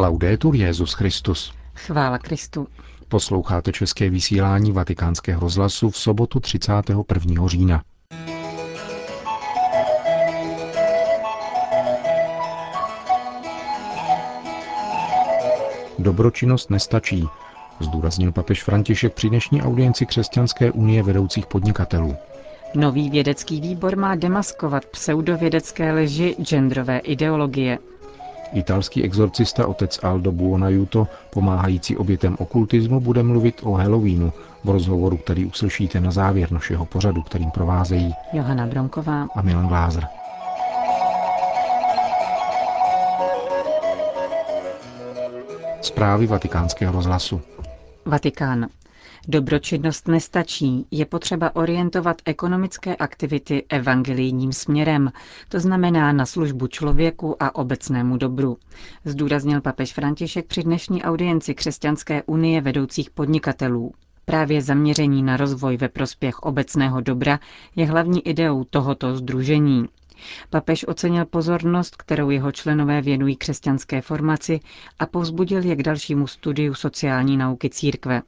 Laudetur Jezus Christus. Chvála Kristu. Posloucháte české vysílání Vatikánského rozhlasu v sobotu 31. října. Dobročinnost nestačí, zdůraznil papež František při dnešní audienci Křesťanské unie vedoucích podnikatelů. Nový vědecký výbor má demaskovat pseudovědecké leži genderové ideologie. Italský exorcista otec Aldo Buonajuto, pomáhající obětem okultismu, bude mluvit o Halloweenu v rozhovoru, který uslyšíte na závěr našeho pořadu, kterým provázejí Johana Bronková a Milan Glázer. Zprávy vatikánského rozhlasu. Vatikán. Dobročinnost nestačí, je potřeba orientovat ekonomické aktivity evangelijním směrem, to znamená na službu člověku a obecnému dobru, zdůraznil papež František při dnešní audienci Křesťanské unie vedoucích podnikatelů. Právě zaměření na rozvoj ve prospěch obecného dobra je hlavní ideou tohoto združení. Papež ocenil pozornost, kterou jeho členové věnují křesťanské formaci a povzbudil je k dalšímu studiu sociální nauky církve.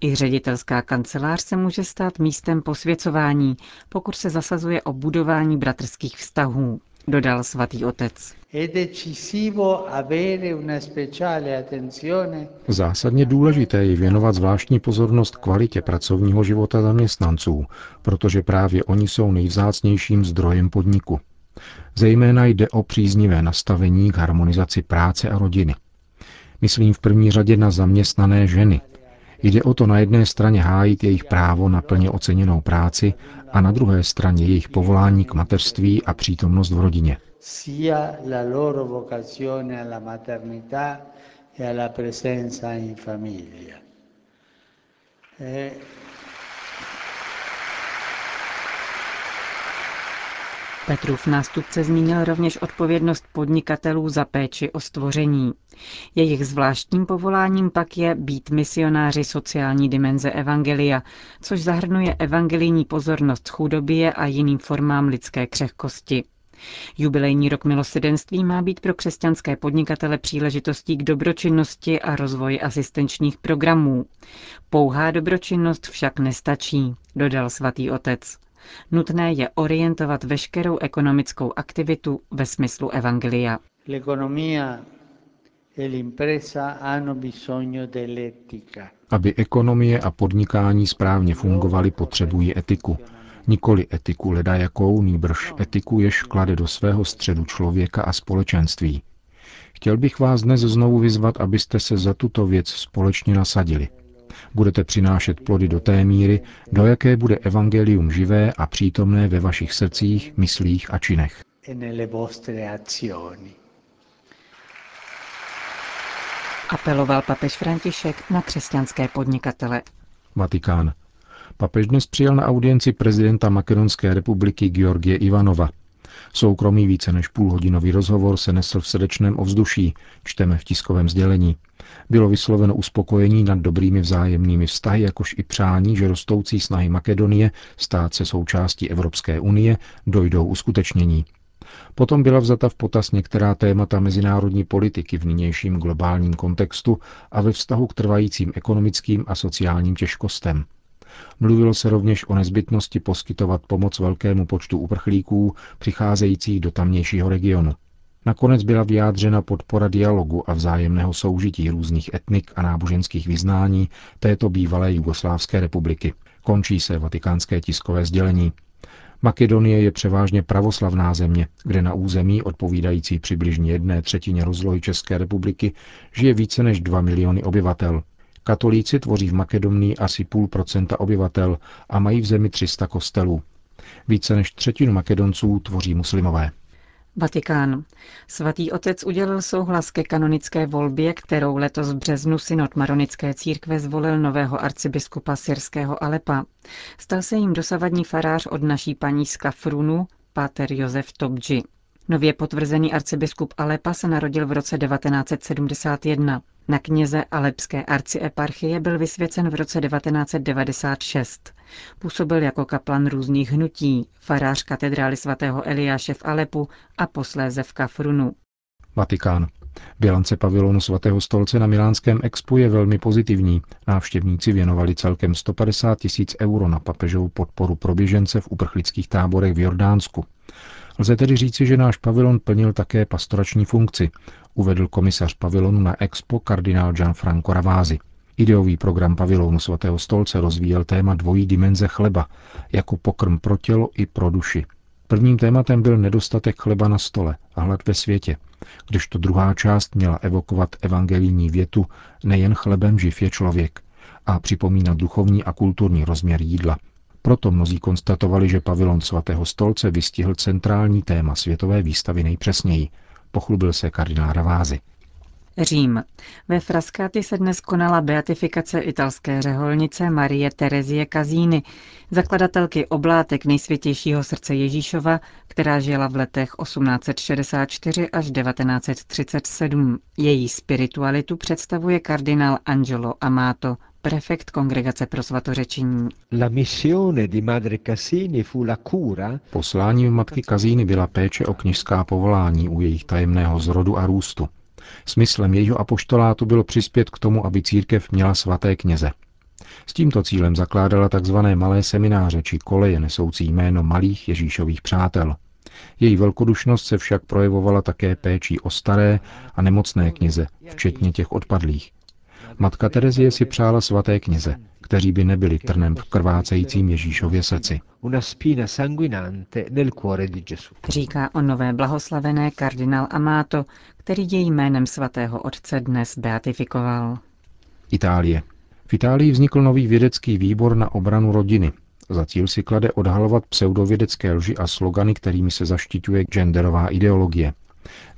I ředitelská kancelář se může stát místem posvěcování, pokud se zasazuje o budování bratrských vztahů, dodal svatý otec. Zásadně důležité je věnovat zvláštní pozornost kvalitě pracovního života zaměstnanců, protože právě oni jsou nejvzácnějším zdrojem podniku. Zejména jde o příznivé nastavení k harmonizaci práce a rodiny. Myslím v první řadě na zaměstnané ženy, Jde o to na jedné straně hájit jejich právo na plně oceněnou práci a na druhé straně jejich povolání k mateřství a přítomnost v rodině. Petrův nástupce zmínil rovněž odpovědnost podnikatelů za péči o stvoření. Jejich zvláštním povoláním pak je být misionáři sociální dimenze Evangelia, což zahrnuje evangelijní pozornost chudobě a jiným formám lidské křehkosti. Jubilejní rok milosedenství má být pro křesťanské podnikatele příležitostí k dobročinnosti a rozvoji asistenčních programů. Pouhá dobročinnost však nestačí, dodal svatý otec. Nutné je orientovat veškerou ekonomickou aktivitu ve smyslu evangelia. E Aby ekonomie a podnikání správně fungovaly, potřebují etiku. Nikoli etiku ledajakou, nýbrž etiku, jež klade do svého středu člověka a společenství. Chtěl bych vás dnes znovu vyzvat, abyste se za tuto věc společně nasadili – budete přinášet plody do té míry, do jaké bude evangelium živé a přítomné ve vašich srdcích, myslích a činech. E Apeloval papež František na křesťanské podnikatele. Vatikán. Papež dnes přijel na audienci prezidenta Makedonské republiky Georgie Ivanova. Soukromý více než půlhodinový rozhovor se nesl v srdečném ovzduší, čteme v tiskovém sdělení. Bylo vysloveno uspokojení nad dobrými vzájemnými vztahy, jakož i přání, že rostoucí snahy Makedonie stát se součástí Evropské unie dojdou uskutečnění. Potom byla vzata v potaz některá témata mezinárodní politiky v nynějším globálním kontextu a ve vztahu k trvajícím ekonomickým a sociálním těžkostem. Mluvilo se rovněž o nezbytnosti poskytovat pomoc velkému počtu uprchlíků přicházejících do tamnějšího regionu. Nakonec byla vyjádřena podpora dialogu a vzájemného soužití různých etnik a náboženských vyznání této bývalé Jugoslávské republiky. Končí se vatikánské tiskové sdělení. Makedonie je převážně pravoslavná země, kde na území odpovídající přibližně jedné třetině rozlohy České republiky žije více než 2 miliony obyvatel. Katolíci tvoří v Makedonii asi půl procenta obyvatel a mají v zemi 300 kostelů. Více než třetinu Makedonců tvoří muslimové. Vatikán. Svatý otec udělil souhlas ke kanonické volbě, kterou letos v březnu synod Maronické církve zvolil nového arcibiskupa syrského Alepa. Stal se jim dosavadní farář od naší paní z Kafrunu, páter Josef Tobji. Nově potvrzený arcibiskup Alepa se narodil v roce 1971. Na kněze Alepské arcieparchie byl vysvěcen v roce 1996. Působil jako kaplan různých hnutí, farář katedrály svatého Eliáše v Alepu a posléze v Kafrunu. Vatikán. Bilance pavilonu svatého stolce na Milánském expu je velmi pozitivní. Návštěvníci věnovali celkem 150 tisíc euro na papežovou podporu pro běžence v uprchlických táborech v Jordánsku. Lze tedy říci, že náš pavilon plnil také pastorační funkci, uvedl komisař pavilonu na Expo kardinál Gianfranco Ravázi. Ideový program pavilonu svatého stolce rozvíjel téma dvojí dimenze chleba, jako pokrm pro tělo i pro duši. Prvním tématem byl nedostatek chleba na stole a hlad ve světě, kdežto druhá část měla evokovat evangelijní větu nejen chlebem živ je člověk a připomínat duchovní a kulturní rozměr jídla. Proto mnozí konstatovali, že pavilon svatého stolce vystihl centrální téma světové výstavy nejpřesněji. Pochlubil se kardinál Ravázy. Řím. Ve Frascati se dnes konala beatifikace italské řeholnice Marie Terezie Kazíny, zakladatelky oblátek nejsvětějšího srdce Ježíšova, která žila v letech 1864 až 1937. Její spiritualitu představuje kardinál Angelo Amato, prefekt Kongregace pro svatořečení. Posláním matky Kazíny byla péče o kněžská povolání u jejich tajemného zrodu a růstu. Smyslem jejího apoštolátu bylo přispět k tomu, aby církev měla svaté kněze. S tímto cílem zakládala tzv. malé semináře či koleje nesoucí jméno malých Ježíšových přátel. Její velkodušnost se však projevovala také péčí o staré a nemocné kněze, včetně těch odpadlých. Matka Terezie si přála svaté kněze, kteří by nebyli trnem v krvácejícím Ježíšově srdci. Říká o nové blahoslavené kardinál Amato, který jej jménem svatého otce dnes beatifikoval. Itálie. V Itálii vznikl nový vědecký výbor na obranu rodiny. Za cíl si klade odhalovat pseudovědecké lži a slogany, kterými se zaštiťuje genderová ideologie.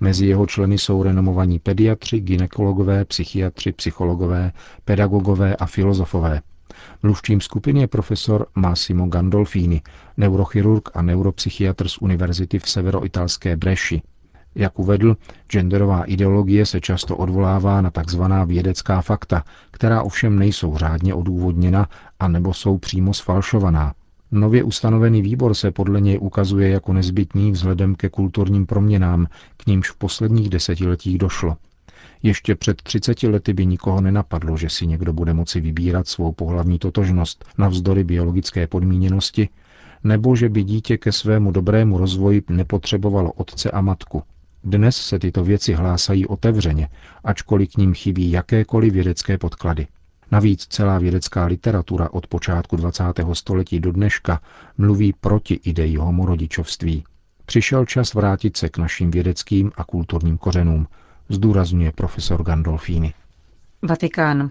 Mezi jeho členy jsou renomovaní pediatři, ginekologové, psychiatři, psychologové, pedagogové a filozofové. Mluvčím skupiny je profesor Massimo Gandolfini, neurochirurg a neuropsychiatr z univerzity v severoitalské Breši. Jak uvedl, genderová ideologie se často odvolává na tzv. vědecká fakta, která ovšem nejsou řádně odůvodněna a nebo jsou přímo sfalšovaná. Nově ustanovený výbor se podle něj ukazuje jako nezbytný vzhledem ke kulturním proměnám, k nímž v posledních desetiletích došlo. Ještě před 30 lety by nikoho nenapadlo, že si někdo bude moci vybírat svou pohlavní totožnost navzdory biologické podmíněnosti, nebo že by dítě ke svému dobrému rozvoji nepotřebovalo otce a matku. Dnes se tyto věci hlásají otevřeně, ačkoliv k ním chybí jakékoliv vědecké podklady. Navíc celá vědecká literatura od počátku 20. století do dneška mluví proti ideji homorodičovství. Přišel čas vrátit se k našim vědeckým a kulturním kořenům, zdůrazňuje profesor Gandolfini. Vatikán.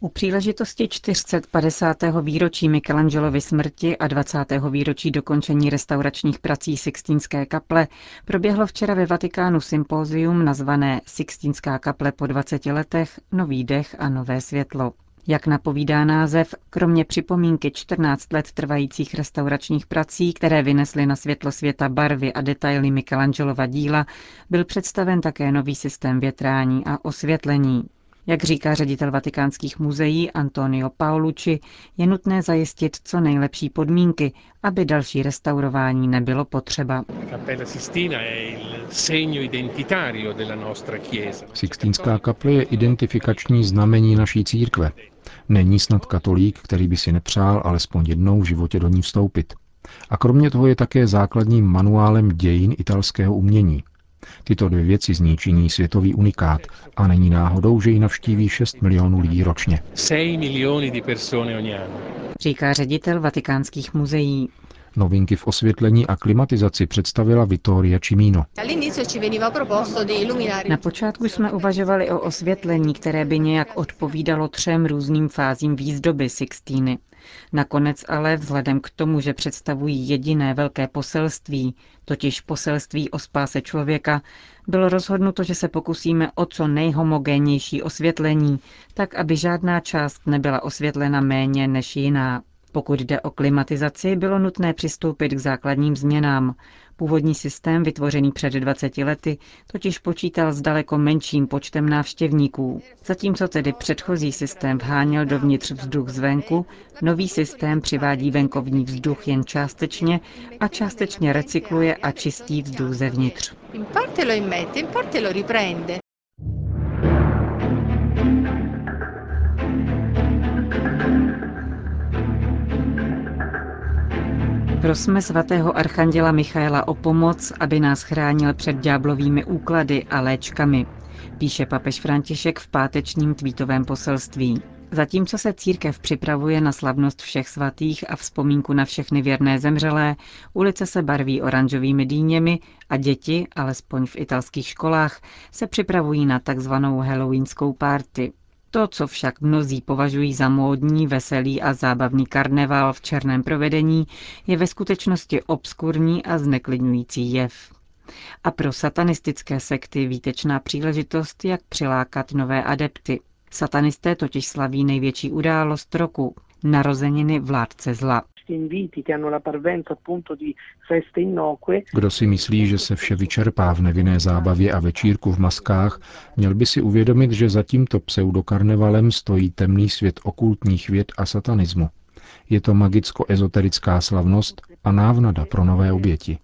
U příležitosti 450. výročí Michelangelovy smrti a 20. výročí dokončení restauračních prací Sixtínské kaple proběhlo včera ve Vatikánu sympózium nazvané Sixtínská kaple po 20 letech, nový dech a nové světlo. Jak napovídá název, kromě připomínky 14 let trvajících restauračních prací, které vynesly na světlo světa barvy a detaily Michelangelova díla, byl představen také nový systém větrání a osvětlení. Jak říká ředitel vatikánských muzeí Antonio Paolucci, je nutné zajistit co nejlepší podmínky, aby další restaurování nebylo potřeba. Sixtínská kaple je identifikační znamení naší církve. Není snad katolík, který by si nepřál alespoň jednou v životě do ní vstoupit. A kromě toho je také základním manuálem dějin italského umění. Tyto dvě věci zničí světový unikát a není náhodou, že ji navštíví 6 milionů lidí ročně. Říká ředitel vatikánských muzeí. Novinky v osvětlení a klimatizaci představila Vittoria Cimino. Na počátku jsme uvažovali o osvětlení, které by nějak odpovídalo třem různým fázím výzdoby Sixtíny. Nakonec ale vzhledem k tomu, že představují jediné velké poselství, totiž poselství o spáse člověka, bylo rozhodnuto, že se pokusíme o co nejhomogénnější osvětlení, tak aby žádná část nebyla osvětlena méně než jiná. Pokud jde o klimatizaci, bylo nutné přistoupit k základním změnám. Původní systém, vytvořený před 20 lety, totiž počítal s daleko menším počtem návštěvníků. Zatímco tedy předchozí systém vháněl dovnitř vzduch zvenku, nový systém přivádí venkovní vzduch jen částečně a částečně recykluje a čistí vzduch zevnitř. Prosme svatého archanděla Michaela o pomoc, aby nás chránil před ďáblovými úklady a léčkami, píše papež František v pátečním tweetovém poselství. Zatímco se církev připravuje na slavnost všech svatých a vzpomínku na všechny věrné zemřelé, ulice se barví oranžovými dýněmi a děti, alespoň v italských školách, se připravují na takzvanou halloweenskou party. To, co však mnozí považují za módní, veselý a zábavný karneval v černém provedení, je ve skutečnosti obskurní a zneklidňující jev. A pro satanistické sekty výtečná příležitost, jak přilákat nové adepty. Satanisté totiž slaví největší událost roku, narozeniny vládce zla. Kdo si myslí, že se vše vyčerpá v nevinné zábavě a večírku v maskách, měl by si uvědomit, že za tímto pseudokarnevalem stojí temný svět okultních věd a satanismu. Je to magicko-ezoterická slavnost a návnada pro nové oběti.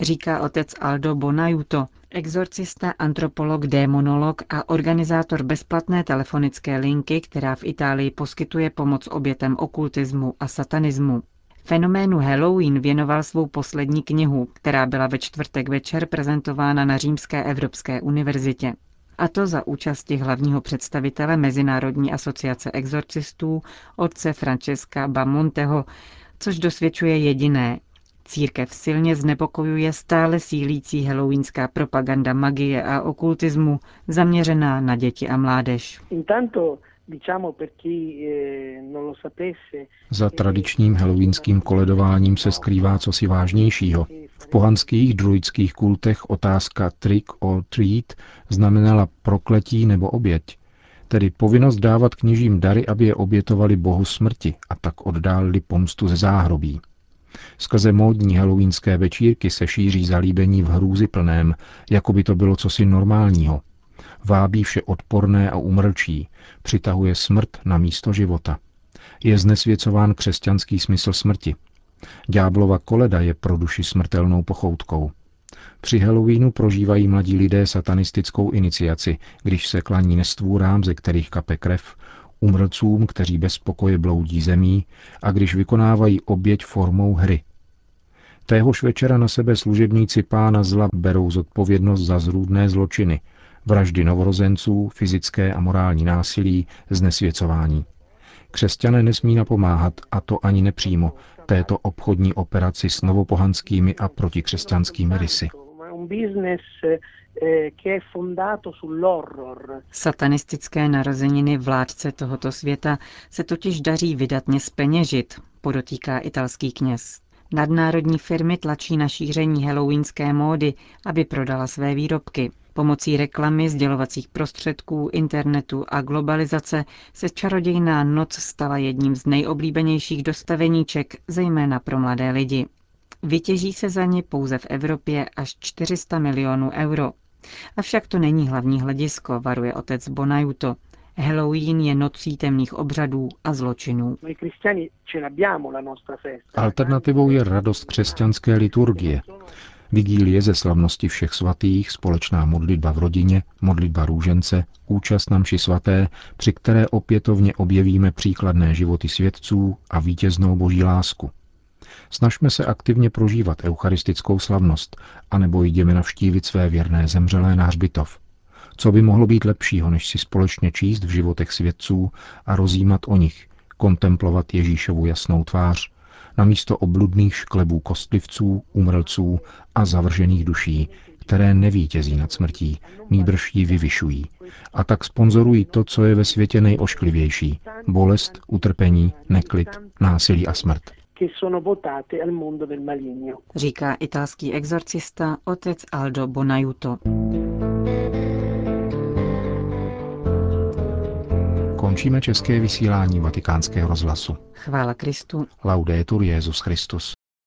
Říká otec Aldo Bonajuto, exorcista, antropolog, démonolog a organizátor bezplatné telefonické linky, která v Itálii poskytuje pomoc obětem okultismu a satanismu. Fenoménu Halloween věnoval svou poslední knihu, která byla ve čtvrtek večer prezentována na Římské Evropské univerzitě. A to za účasti hlavního představitele Mezinárodní asociace exorcistů, otce Francesca Bamonteho, což dosvědčuje jediné, Církev silně znepokojuje stále sílící halloweenská propaganda magie a okultismu zaměřená na děti a mládež. Eh, Za tradičním halloweenským koledováním se skrývá cosi vážnějšího. V pohanských druidských kultech otázka trick or treat znamenala prokletí nebo oběť, tedy povinnost dávat kněžím dary, aby je obětovali bohu smrti a tak oddálili pomstu ze záhrobí. Skrze módní halloweenské večírky se šíří zalíbení v hrůzy plném, jako by to bylo cosi normálního. Vábí vše odporné a umrčí, přitahuje smrt na místo života. Je znesvěcován křesťanský smysl smrti. Ďáblova koleda je pro duši smrtelnou pochoutkou. Při Halloweenu prožívají mladí lidé satanistickou iniciaci, když se klaní nestvůrám, ze kterých kape krev, umrcům, kteří bez pokoje bloudí zemí a když vykonávají oběť formou hry. Téhož večera na sebe služebníci pána zla berou zodpovědnost za zrůdné zločiny, vraždy novorozenců, fyzické a morální násilí, znesvěcování. Křesťané nesmí napomáhat, a to ani nepřímo, této obchodní operaci s novopohanskými a protikřesťanskými rysy. Eh, Satanistické narozeniny vládce tohoto světa se totiž daří vydatně speněžit, podotýká italský kněz. Nadnárodní firmy tlačí na šíření halloweenské módy, aby prodala své výrobky. Pomocí reklamy, sdělovacích prostředků, internetu a globalizace se čarodějná noc stala jedním z nejoblíbenějších dostaveníček, zejména pro mladé lidi. Vytěží se za ně pouze v Evropě až 400 milionů euro. Avšak to není hlavní hledisko, varuje otec Bonajuto. Halloween je nocí temných obřadů a zločinů. Alternativou je radost křesťanské liturgie. Vigílie ze slavnosti všech svatých, společná modlitba v rodině, modlitba růžence, účast na mši svaté, při které opětovně objevíme příkladné životy svědců a vítěznou boží lásku. Snažme se aktivně prožívat eucharistickou slavnost, anebo jdeme navštívit své věrné zemřelé na hřbitov. Co by mohlo být lepšího, než si společně číst v životech svědců a rozjímat o nich, kontemplovat Ježíšovu jasnou tvář, na místo obludných šklebů kostlivců, umrlců a zavržených duší, které nevítězí nad smrtí, nýbrž ji vyvyšují. A tak sponzorují to, co je ve světě nejošklivější. Bolest, utrpení, neklid, násilí a smrt che sono votate al mondo del maligno. Říká italský exorcista otec Aldo Bonajuto. Končíme české vysílání vatikánského rozhlasu. Chvála Kristu. Laudetur Jezus Christus.